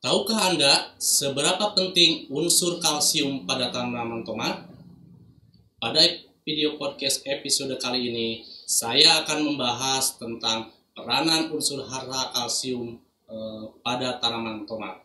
Tahukah Anda seberapa penting unsur kalsium pada tanaman tomat? Pada video podcast episode kali ini, saya akan membahas tentang peranan unsur hara kalsium eh, pada tanaman tomat.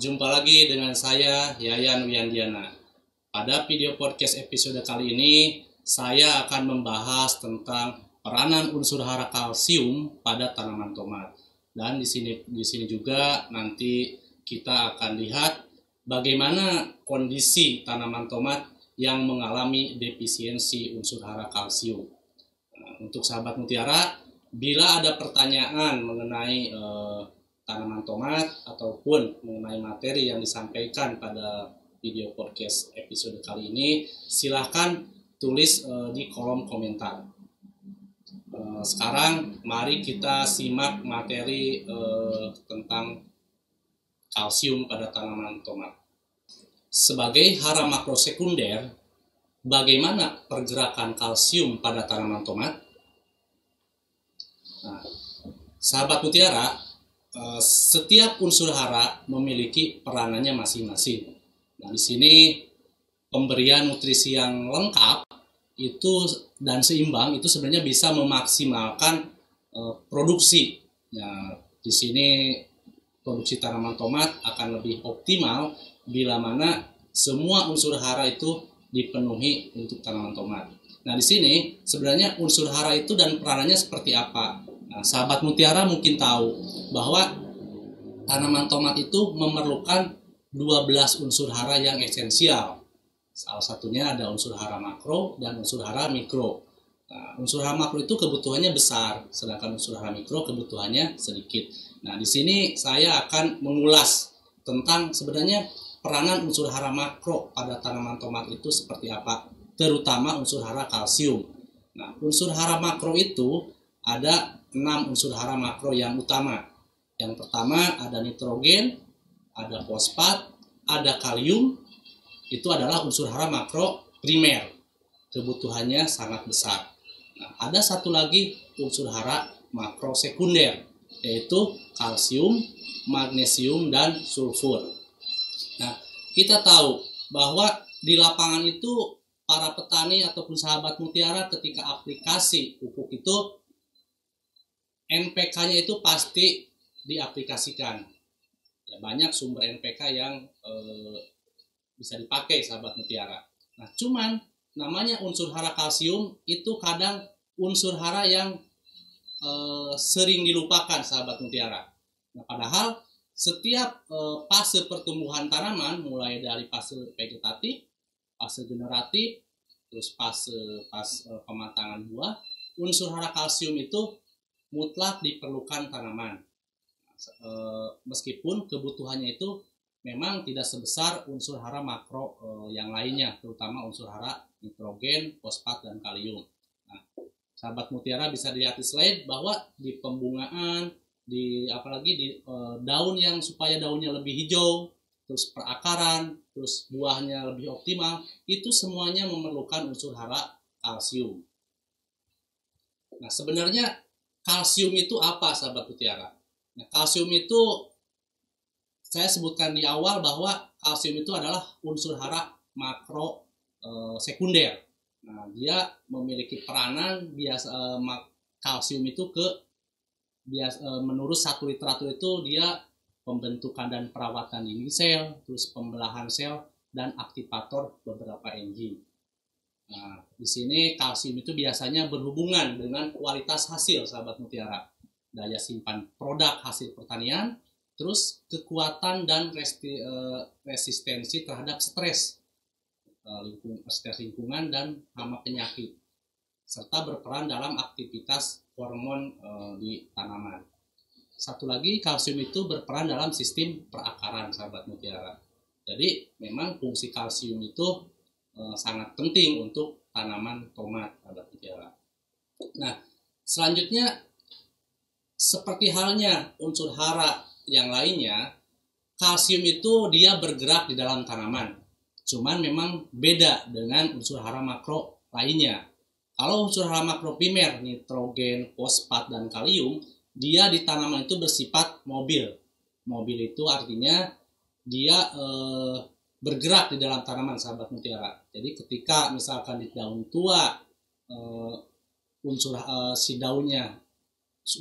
jumpa lagi dengan saya Yayan Wiandiana. Pada video podcast episode kali ini, saya akan membahas tentang peranan unsur hara kalsium pada tanaman tomat. Dan di sini di sini juga nanti kita akan lihat bagaimana kondisi tanaman tomat yang mengalami defisiensi unsur hara kalsium. Nah, untuk sahabat Mutiara, bila ada pertanyaan mengenai eh, tanaman tomat ataupun mengenai materi yang disampaikan pada video podcast episode kali ini, silahkan tulis uh, di kolom komentar. Uh, sekarang mari kita simak materi uh, tentang kalsium pada tanaman tomat. Sebagai hara makro sekunder, bagaimana pergerakan kalsium pada tanaman tomat? Nah, sahabat mutiara, Eh, setiap unsur hara memiliki peranannya masing-masing. Nah, di sini pemberian nutrisi yang lengkap itu dan seimbang itu sebenarnya bisa memaksimalkan uh, produksi. Ya, di sini produksi tanaman tomat akan lebih optimal bila mana semua unsur hara itu dipenuhi untuk tanaman tomat. Nah, di sini sebenarnya unsur hara itu dan peranannya seperti apa? Nah, sahabat mutiara mungkin tahu bahwa tanaman tomat itu memerlukan 12 unsur hara yang esensial. Salah satunya ada unsur hara makro dan unsur hara mikro. Nah, unsur hara makro itu kebutuhannya besar, sedangkan unsur hara mikro kebutuhannya sedikit. Nah, di sini saya akan mengulas tentang sebenarnya peranan unsur hara makro pada tanaman tomat itu seperti apa, terutama unsur hara kalsium. Nah, unsur hara makro itu ada enam unsur hara makro yang utama. Yang pertama ada nitrogen, ada fosfat, ada kalium. Itu adalah unsur hara makro primer. Kebutuhannya sangat besar. Nah, ada satu lagi unsur hara makro sekunder, yaitu kalsium, magnesium, dan sulfur. Nah, kita tahu bahwa di lapangan itu para petani ataupun sahabat mutiara ketika aplikasi pupuk itu NPK-nya itu pasti diaplikasikan. Ya, banyak sumber NPK yang e, bisa dipakai sahabat mutiara. Nah, cuman namanya unsur hara kalsium itu kadang unsur hara yang e, sering dilupakan sahabat mutiara. Nah, padahal setiap e, fase pertumbuhan tanaman mulai dari fase vegetatif, fase generatif, terus fase pas e, pematangan buah, unsur hara kalsium itu mutlak diperlukan tanaman. E, meskipun kebutuhannya itu memang tidak sebesar unsur hara makro e, yang lainnya, terutama unsur hara nitrogen, fosfat, dan kalium. Nah, sahabat mutiara bisa dilihat di slide bahwa di pembungaan, di apalagi di e, daun yang supaya daunnya lebih hijau, terus perakaran, terus buahnya lebih optimal, itu semuanya memerlukan unsur hara kalsium. Nah, sebenarnya kalsium itu apa sahabat mutiara? Nah, kalsium itu saya sebutkan di awal bahwa kalsium itu adalah unsur hara makro e, sekunder. Nah, dia memiliki peranan biasa e, kalsium itu ke bias, e, menurut satu literatur itu dia pembentukan dan perawatan dinding sel, terus pembelahan sel dan aktivator beberapa enzim. Nah, di sini kalsium itu biasanya berhubungan dengan kualitas hasil sahabat mutiara. Daya simpan produk hasil pertanian, terus kekuatan dan resti, uh, resistensi terhadap stres, lingkung, stres lingkungan dan hama penyakit. serta berperan dalam aktivitas hormon e, di tanaman. Satu lagi kalsium itu berperan dalam sistem perakaran sahabat mutiara. Jadi memang fungsi kalsium itu e, sangat penting untuk tanaman tomat sahabat mutiara. Nah, selanjutnya seperti halnya unsur hara yang lainnya, kalsium itu dia bergerak di dalam tanaman. Cuman memang beda dengan unsur hara makro lainnya. Kalau unsur hara makro primer, nitrogen, fosfat, dan kalium, dia di tanaman itu bersifat mobil. Mobil itu artinya dia e, bergerak di dalam tanaman, sahabat mutiara. Jadi ketika misalkan di daun tua e, unsur e, si daunnya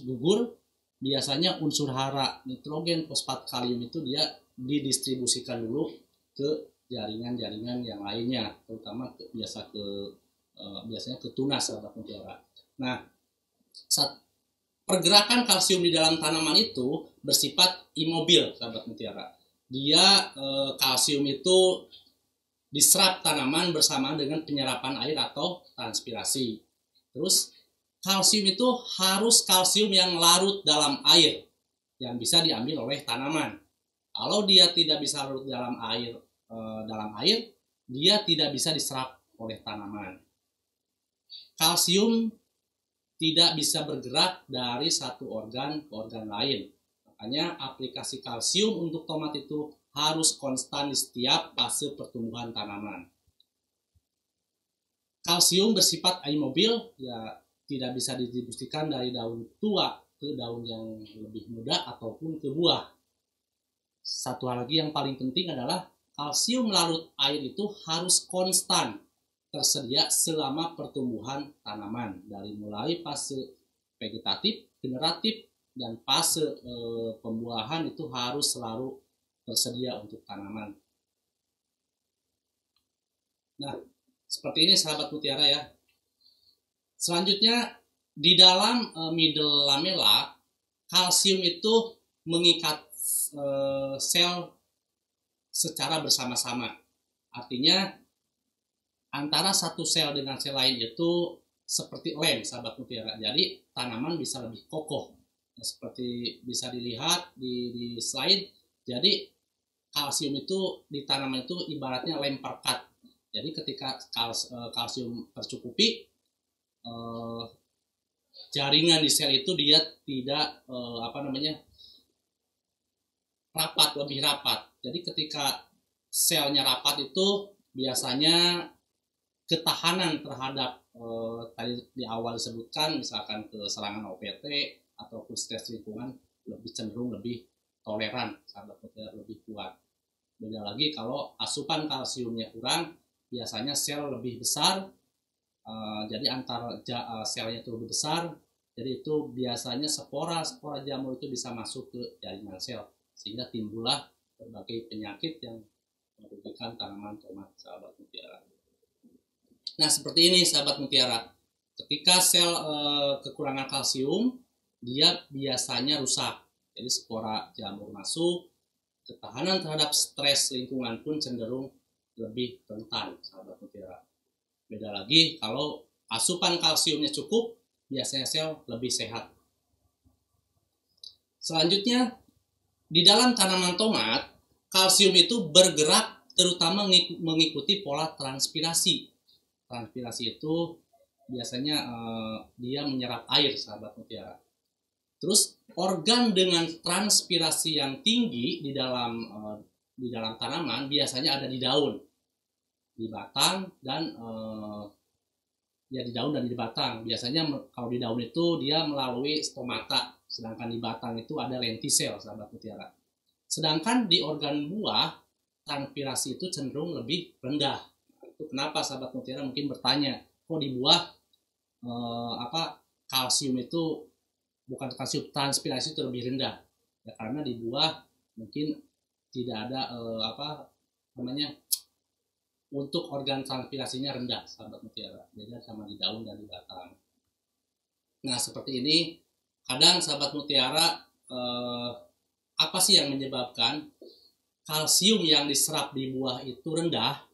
gugur, biasanya unsur hara, nitrogen, fosfat, kalium itu dia didistribusikan dulu ke jaringan-jaringan yang lainnya, terutama ke, biasa ke Eh, biasanya ke tunas sahabat mutiara. Nah, saat pergerakan kalsium di dalam tanaman itu bersifat imobil sahabat mutiara. Dia e, kalsium itu diserap tanaman bersamaan dengan penyerapan air atau transpirasi. Terus kalsium itu harus kalsium yang larut dalam air yang bisa diambil oleh tanaman. Kalau dia tidak bisa larut dalam air e, dalam air, dia tidak bisa diserap oleh tanaman kalsium tidak bisa bergerak dari satu organ ke organ lain. Makanya aplikasi kalsium untuk tomat itu harus konstan di setiap fase pertumbuhan tanaman. Kalsium bersifat aimobil, ya tidak bisa didistribusikan dari daun tua ke daun yang lebih muda ataupun ke buah. Satu hal lagi yang paling penting adalah kalsium larut air itu harus konstan tersedia selama pertumbuhan tanaman dari mulai fase vegetatif, generatif, dan fase e, pembuahan itu harus selalu tersedia untuk tanaman. Nah, seperti ini sahabat mutiara ya. Selanjutnya di dalam e, middle lamella kalsium itu mengikat e, sel secara bersama-sama. Artinya antara satu sel dengan sel lain itu seperti lem sahabat mutiara. Jadi tanaman bisa lebih kokoh. Nah, seperti bisa dilihat di, di slide. Jadi kalsium itu di tanaman itu ibaratnya lem perkat. Jadi ketika kals, eh, kalsium tercukupi eh, jaringan di sel itu dia tidak eh, apa namanya rapat lebih rapat. Jadi ketika selnya rapat itu biasanya ketahanan terhadap eh, tadi di awal disebutkan misalkan ke serangan OPT ataupun stres lingkungan lebih cenderung lebih toleran sahabat lebih kuat. Beda lagi kalau asupan kalsiumnya kurang, biasanya sel lebih besar, uh, jadi antara uh, selnya itu lebih besar, jadi itu biasanya spora spora jamur itu bisa masuk ke jaringan sel sehingga timbullah berbagai penyakit yang merugikan tanaman tomat sahabat mutiara. Nah, seperti ini sahabat mutiara. Ketika sel e, kekurangan kalsium, dia biasanya rusak. Jadi spora jamur masuk, ketahanan terhadap stres lingkungan pun cenderung lebih rentan, sahabat mutiara. Beda lagi kalau asupan kalsiumnya cukup, biasanya sel lebih sehat. Selanjutnya, di dalam tanaman tomat, kalsium itu bergerak terutama mengikuti pola transpirasi transpirasi itu biasanya uh, dia menyerap air sahabat mutiara. Terus organ dengan transpirasi yang tinggi di dalam uh, di dalam tanaman biasanya ada di daun, di batang dan uh, ya di daun dan di batang. Biasanya kalau di daun itu dia melalui stomata, sedangkan di batang itu ada lentisel sahabat mutiara. Sedangkan di organ buah transpirasi itu cenderung lebih rendah itu kenapa sahabat mutiara mungkin bertanya kok di buah eh, apa kalsium itu bukan kalsium transpirasi itu lebih rendah. Ya karena di buah mungkin tidak ada eh, apa namanya untuk organ transpirasinya rendah sahabat mutiara. Beda sama di daun dan di batang. Nah seperti ini kadang sahabat mutiara eh, apa sih yang menyebabkan kalsium yang diserap di buah itu rendah?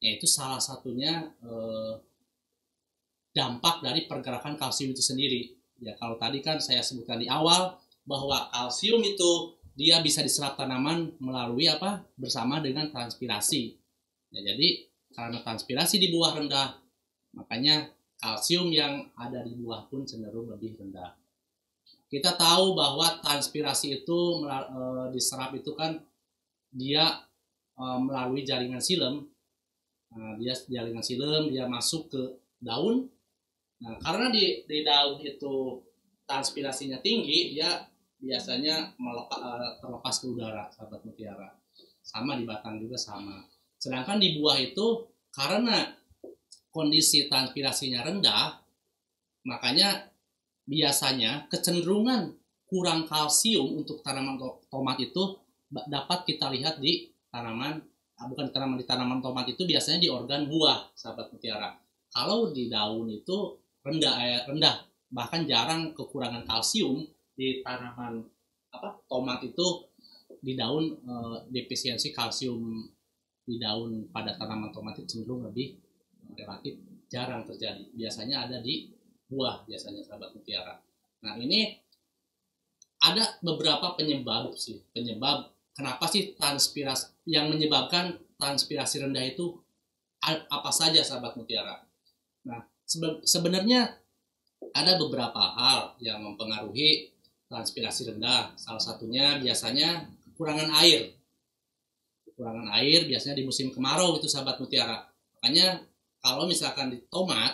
Yaitu salah satunya eh, dampak dari pergerakan kalsium itu sendiri. Ya kalau tadi kan saya sebutkan di awal bahwa kalsium itu dia bisa diserap tanaman melalui apa? bersama dengan transpirasi. Ya, jadi karena transpirasi di buah rendah, makanya kalsium yang ada di buah pun cenderung lebih rendah. Kita tahu bahwa transpirasi itu e, diserap itu kan dia e, melalui jaringan silem. Nah, dia jaringan silem dia masuk ke daun. Nah, karena di, di daun itu transpirasinya tinggi, dia biasanya melepas, e, terlepas ke udara, sahabat mutiara. Sama di batang juga sama. Sedangkan di buah itu karena kondisi transpirasinya rendah, makanya biasanya kecenderungan kurang kalsium untuk tanaman tomat itu dapat kita lihat di tanaman ah, bukan di tanaman di tanaman tomat itu biasanya di organ buah sahabat mutiara. Kalau di daun itu rendah eh, rendah bahkan jarang kekurangan kalsium di tanaman apa tomat itu di daun eh, defisiensi kalsium di daun pada tanaman tomat itu cenderung lebih relatif jarang terjadi. Biasanya ada di buah biasanya sahabat mutiara. Nah ini ada beberapa penyebab sih, penyebab kenapa sih transpirasi yang menyebabkan transpirasi rendah itu apa saja sahabat mutiara. Nah sebenarnya ada beberapa hal yang mempengaruhi transpirasi rendah. Salah satunya biasanya kekurangan air kekurangan air biasanya di musim kemarau itu sahabat mutiara. Makanya kalau misalkan di tomat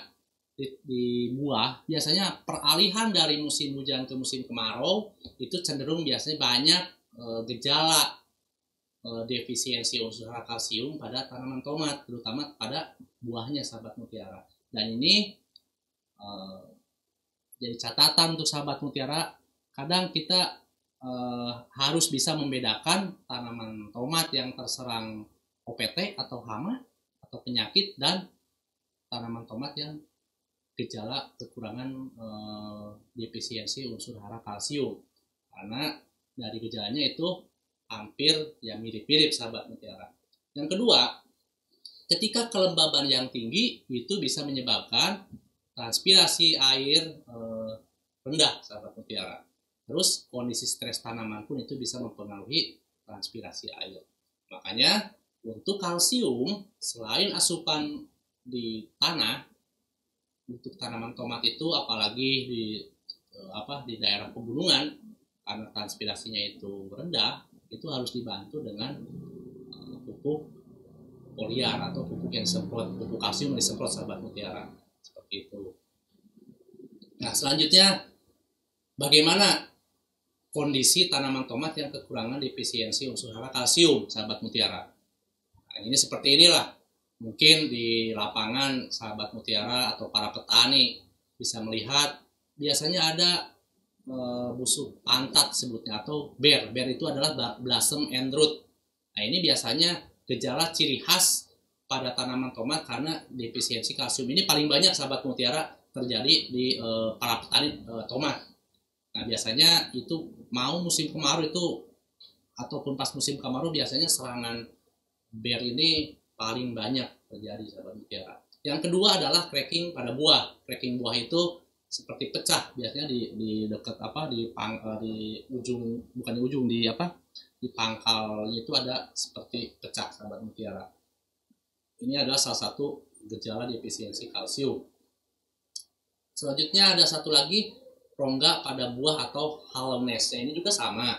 di, di buah biasanya peralihan dari musim hujan ke musim kemarau itu cenderung biasanya banyak e, gejala e, defisiensi unsur kalsium pada tanaman tomat terutama pada buahnya sahabat mutiara dan ini e, jadi catatan untuk sahabat mutiara kadang kita eh, harus bisa membedakan tanaman tomat yang terserang OPT atau hama atau penyakit dan tanaman tomat yang gejala kekurangan eh, defisiensi unsur hara kalsium karena dari gejalanya itu hampir ya mirip-mirip sahabat mutiara. Yang kedua, ketika kelembaban yang tinggi itu bisa menyebabkan transpirasi air eh, rendah sahabat mutiara. Terus kondisi stres tanaman pun itu bisa mempengaruhi transpirasi air. Makanya untuk kalsium selain asupan di tanah untuk tanaman tomat itu apalagi di eh, apa di daerah pegunungan karena transpirasinya itu rendah itu harus dibantu dengan eh, pupuk foliar atau pupuk yang disemprot pupuk kalsium disemprot sahabat mutiara seperti itu. Nah selanjutnya bagaimana kondisi tanaman tomat yang kekurangan defisiensi unsur hara kalsium, sahabat mutiara. Nah, ini seperti inilah. Mungkin di lapangan sahabat mutiara atau para petani bisa melihat biasanya ada e, busuk pantat sebutnya atau bear. Bear itu adalah blossom and root. Nah, ini biasanya gejala ciri khas pada tanaman tomat karena defisiensi kalsium ini paling banyak sahabat mutiara terjadi di e, para petani e, tomat. Nah, biasanya itu mau musim kemarau itu ataupun pas musim kemarau biasanya serangan bear ini paling banyak terjadi sahabat mutiara. Yang kedua adalah cracking pada buah. Cracking buah itu seperti pecah biasanya di di dekat apa di pang, eh, di ujung bukan di ujung di apa di pangkalnya itu ada seperti pecah sahabat mutiara. Ini adalah salah satu gejala defisiensi kalsium. Selanjutnya ada satu lagi rongga pada buah atau haloness. Ini juga sama.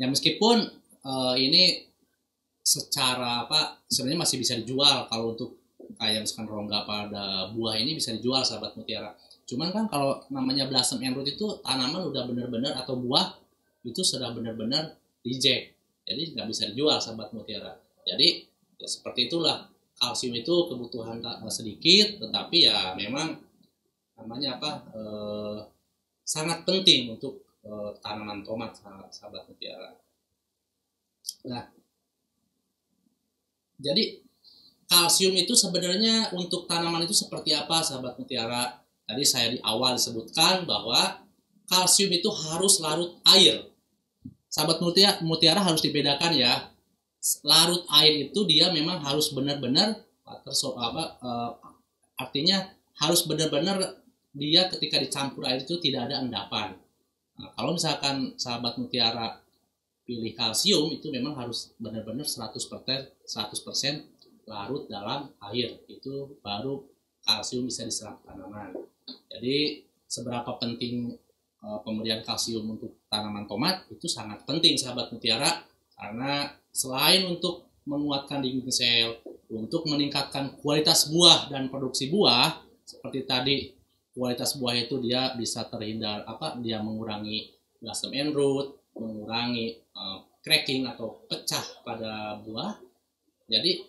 Ya meskipun uh, ini secara apa sebenarnya masih bisa dijual kalau untuk kayak misalkan rongga pada buah ini bisa dijual sahabat mutiara. Cuman kan kalau namanya blossom and root itu tanaman udah benar-benar atau buah itu sudah benar-benar reject. Jadi nggak bisa dijual sahabat mutiara. Jadi ya seperti itulah kalsium itu kebutuhan sedikit tetapi ya memang namanya apa eh, sangat penting untuk uh, tanaman tomat sahabat mutiara. Nah, jadi kalsium itu sebenarnya untuk tanaman itu seperti apa sahabat mutiara? Tadi saya di awal sebutkan bahwa kalsium itu harus larut air. Sahabat mutiara, mutiara harus dibedakan ya. Larut air itu dia memang harus benar-benar apa, uh, artinya harus benar-benar dia ketika dicampur air itu tidak ada endapan. Nah, kalau misalkan sahabat mutiara pilih kalsium itu memang harus benar-benar 100% 100% larut dalam air itu baru kalsium bisa diserap tanaman. Jadi seberapa penting uh, pemberian kalsium untuk tanaman tomat itu sangat penting sahabat mutiara karena selain untuk menguatkan dinding sel, untuk meningkatkan kualitas buah dan produksi buah seperti tadi kualitas buah itu dia bisa terhindar apa dia mengurangi blossom and root, mengurangi uh, cracking atau pecah pada buah. Jadi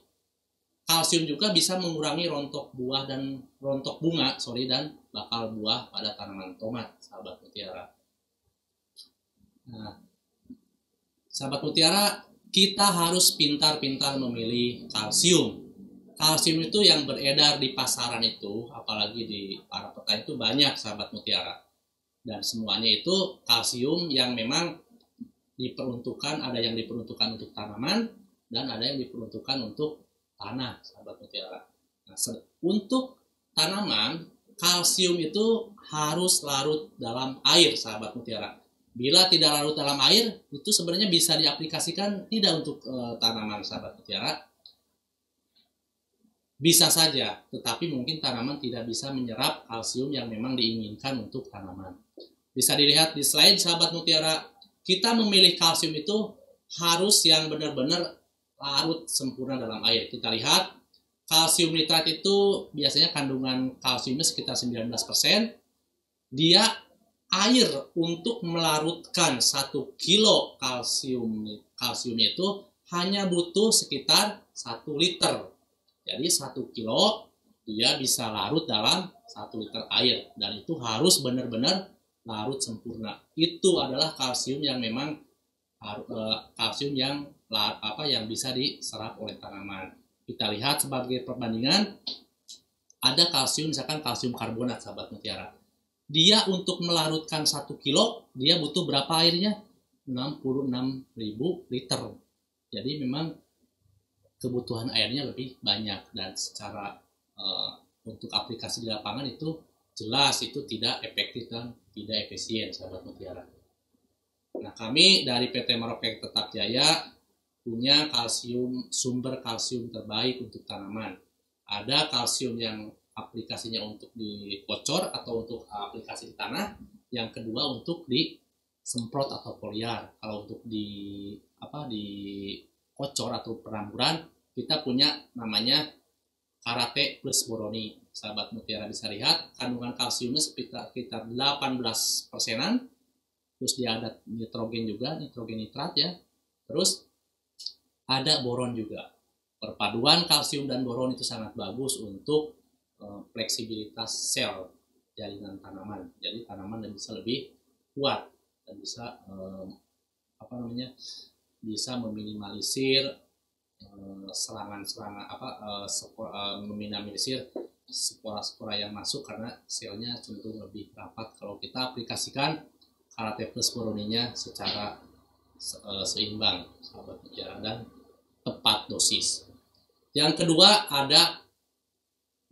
kalsium juga bisa mengurangi rontok buah dan rontok bunga, sorry dan bakal buah pada tanaman tomat, sahabat mutiara. Nah, sahabat mutiara, kita harus pintar-pintar memilih kalsium. Kalsium itu yang beredar di pasaran itu, apalagi di para petani itu banyak, sahabat mutiara. Dan semuanya itu kalsium yang memang diperuntukkan, ada yang diperuntukkan untuk tanaman, dan ada yang diperuntukkan untuk tanah, sahabat mutiara. Nah, untuk tanaman, kalsium itu harus larut dalam air, sahabat mutiara. Bila tidak larut dalam air, itu sebenarnya bisa diaplikasikan tidak untuk e, tanaman, sahabat mutiara. Bisa saja, tetapi mungkin tanaman tidak bisa menyerap kalsium yang memang diinginkan untuk tanaman. Bisa dilihat di slide, sahabat mutiara, kita memilih kalsium itu harus yang benar-benar larut sempurna dalam air. Kita lihat kalsium nitrat itu biasanya kandungan kalsiumnya sekitar 19%. Dia air untuk melarutkan 1 kilo kalsium kalsiumnya itu hanya butuh sekitar 1 liter. Jadi 1 kilo dia bisa larut dalam 1 liter air dan itu harus benar-benar larut sempurna. Itu adalah kalsium yang memang eh, kalsium yang apa yang bisa diserap oleh tanaman. Kita lihat sebagai perbandingan ada kalsium misalkan kalsium karbonat sahabat mutiara. Dia untuk melarutkan satu kilo dia butuh berapa airnya? 66.000 liter. Jadi memang kebutuhan airnya lebih banyak dan secara uh, untuk aplikasi di lapangan itu jelas itu tidak efektif dan tidak efisien sahabat mutiara. Nah kami dari PT Maroke Tetap Jaya punya kalsium sumber kalsium terbaik untuk tanaman. Ada kalsium yang aplikasinya untuk di kocor atau untuk aplikasi di tanah. Yang kedua untuk di semprot atau foliar. Kalau untuk di apa di kocor atau peramburan kita punya namanya karate plus boroni. Sahabat mutiara bisa lihat kandungan kalsiumnya sekitar, sekitar 18 persenan. Terus dia ada nitrogen juga, nitrogen nitrat ya. Terus ada boron juga. Perpaduan kalsium dan boron itu sangat bagus untuk fleksibilitas sel jaringan tanaman. Jadi tanaman bisa lebih kuat dan bisa uh, apa namanya bisa meminimalisir uh, serangan-serangan apa uh, spora, uh, meminimalisir spora-spora yang masuk karena selnya cenderung lebih rapat kalau kita aplikasikan karate plus boroninya secara seimbang sahabat bicara dan tepat dosis. Yang kedua ada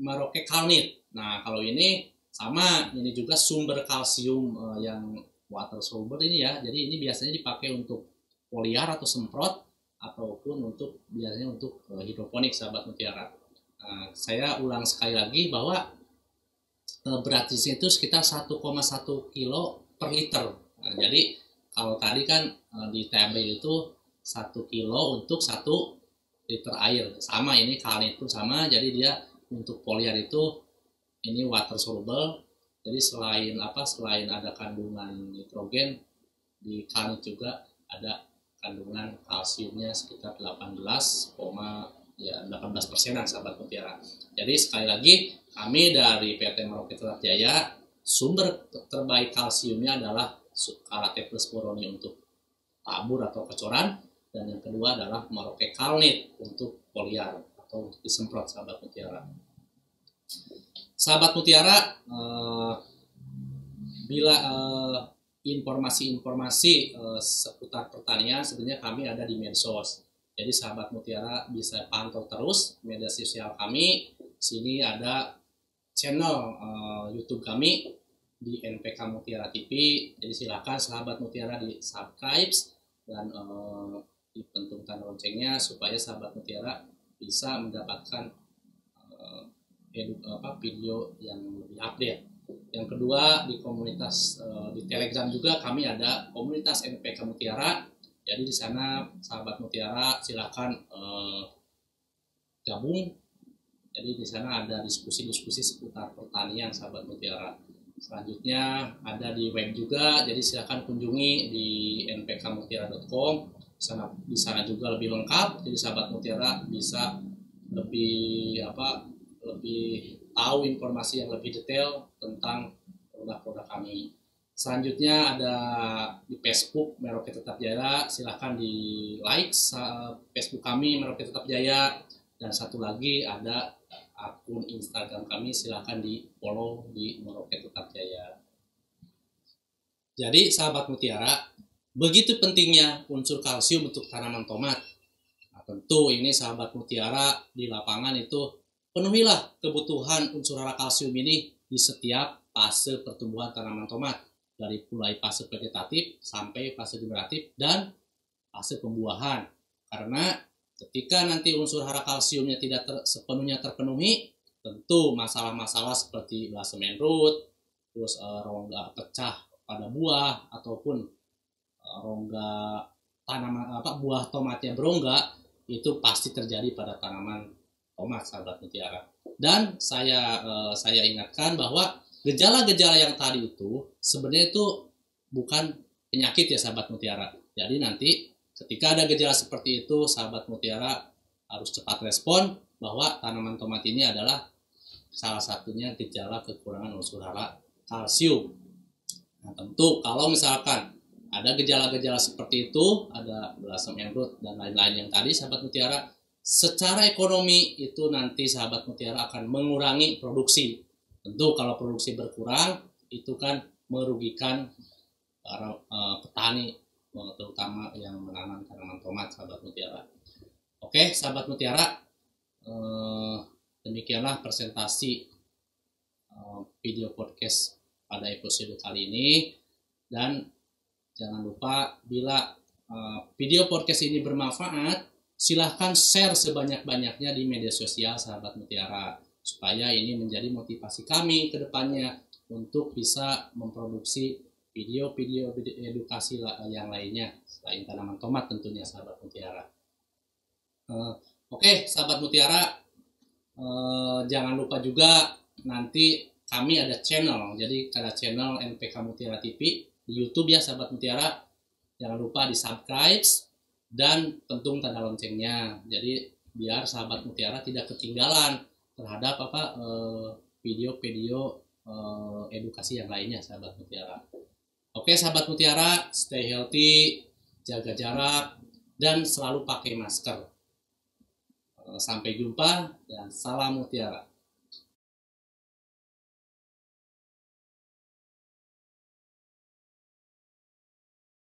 Maroke kalnit. Nah kalau ini sama, ini juga sumber kalsium uh, yang water soluble ini ya. Jadi ini biasanya dipakai untuk foliar atau semprot ataupun untuk biasanya untuk uh, hidroponik sahabat mutiara. Nah, saya ulang sekali lagi bahwa uh, berat itu sekitar 1,1 kilo per liter. Nah, jadi kalau tadi kan uh, di tabel itu satu kilo untuk satu liter air sama ini kali itu sama jadi dia untuk poliar itu ini water soluble jadi selain apa selain ada kandungan nitrogen di kalit juga ada kandungan kalsiumnya sekitar 18, ya 18 persenan sahabat mutiara. Jadi sekali lagi kami dari PT Merauke Tetap Jaya sumber terbaik kalsiumnya adalah karate plus boroni untuk tabur atau kecoran dan yang kedua adalah Maroke Kalnit untuk foliar atau disemprot sahabat mutiara. Sahabat mutiara, eh, bila eh, informasi-informasi eh, seputar pertanian sebenarnya kami ada di medsos. Jadi sahabat mutiara bisa pantau terus media sosial kami. Sini ada channel uh, YouTube kami di NPK Mutiara TV. Jadi silakan sahabat Mutiara di subscribe dan uh, dipentung tanda loncengnya supaya sahabat Mutiara bisa mendapatkan uh, apa, video yang lebih update. Yang kedua di komunitas uh, di Telegram juga kami ada komunitas NPK Mutiara. Jadi di sana sahabat Mutiara silakan uh, gabung. Jadi di sana ada diskusi-diskusi seputar pertanian sahabat Mutiara. Selanjutnya ada di web juga, jadi silakan kunjungi di npkmutiara.com sana di sana juga lebih lengkap jadi sahabat mutiara bisa lebih apa lebih tahu informasi yang lebih detail tentang produk-produk kami. Selanjutnya ada di Facebook Meroke Tetap Jaya. Silahkan di like Facebook kami Meroke Tetap Jaya. Dan satu lagi ada akun Instagram kami silahkan di follow di Meroke Tetap Jaya. Jadi sahabat mutiara Begitu pentingnya unsur kalsium untuk tanaman tomat. Nah, tentu ini sahabat mutiara di lapangan itu penuhilah kebutuhan unsur hara kalsium ini di setiap fase pertumbuhan tanaman tomat dari mulai fase vegetatif sampai fase generatif dan fase pembuahan. Karena ketika nanti unsur hara kalsiumnya tidak ter, sepenuhnya terpenuhi, tentu masalah-masalah seperti blasemen root, terus e, rongga pecah pada buah ataupun rongga tanaman apa buah tomat yang berongga itu pasti terjadi pada tanaman tomat sahabat mutiara. Dan saya eh, saya ingatkan bahwa gejala-gejala yang tadi itu sebenarnya itu bukan penyakit ya sahabat mutiara. Jadi nanti ketika ada gejala seperti itu sahabat mutiara harus cepat respon bahwa tanaman tomat ini adalah salah satunya gejala kekurangan unsur hara kalsium. Nah, tentu kalau misalkan ada gejala-gejala seperti itu, ada belasem enrut dan lain-lain yang tadi sahabat mutiara, secara ekonomi itu nanti sahabat mutiara akan mengurangi produksi. Tentu kalau produksi berkurang itu kan merugikan para uh, petani terutama yang menanam tanaman tomat sahabat mutiara. Oke, sahabat mutiara, uh, demikianlah presentasi uh, video podcast pada episode kali ini dan Jangan lupa bila uh, video podcast ini bermanfaat, silahkan share sebanyak-banyaknya di media sosial sahabat mutiara supaya ini menjadi motivasi kami ke depannya untuk bisa memproduksi video-video edukasi yang lainnya selain tanaman tomat tentunya sahabat mutiara. Uh, Oke, okay, sahabat mutiara, uh, jangan lupa juga nanti kami ada channel, jadi ada channel NPK Mutiara TV di YouTube ya sahabat mutiara. Jangan lupa di subscribe dan pentung tanda loncengnya. Jadi biar sahabat mutiara tidak ketinggalan terhadap apa eh, video-video eh, edukasi yang lainnya sahabat mutiara. Oke sahabat mutiara, stay healthy, jaga jarak dan selalu pakai masker. Eh, sampai jumpa dan salam mutiara.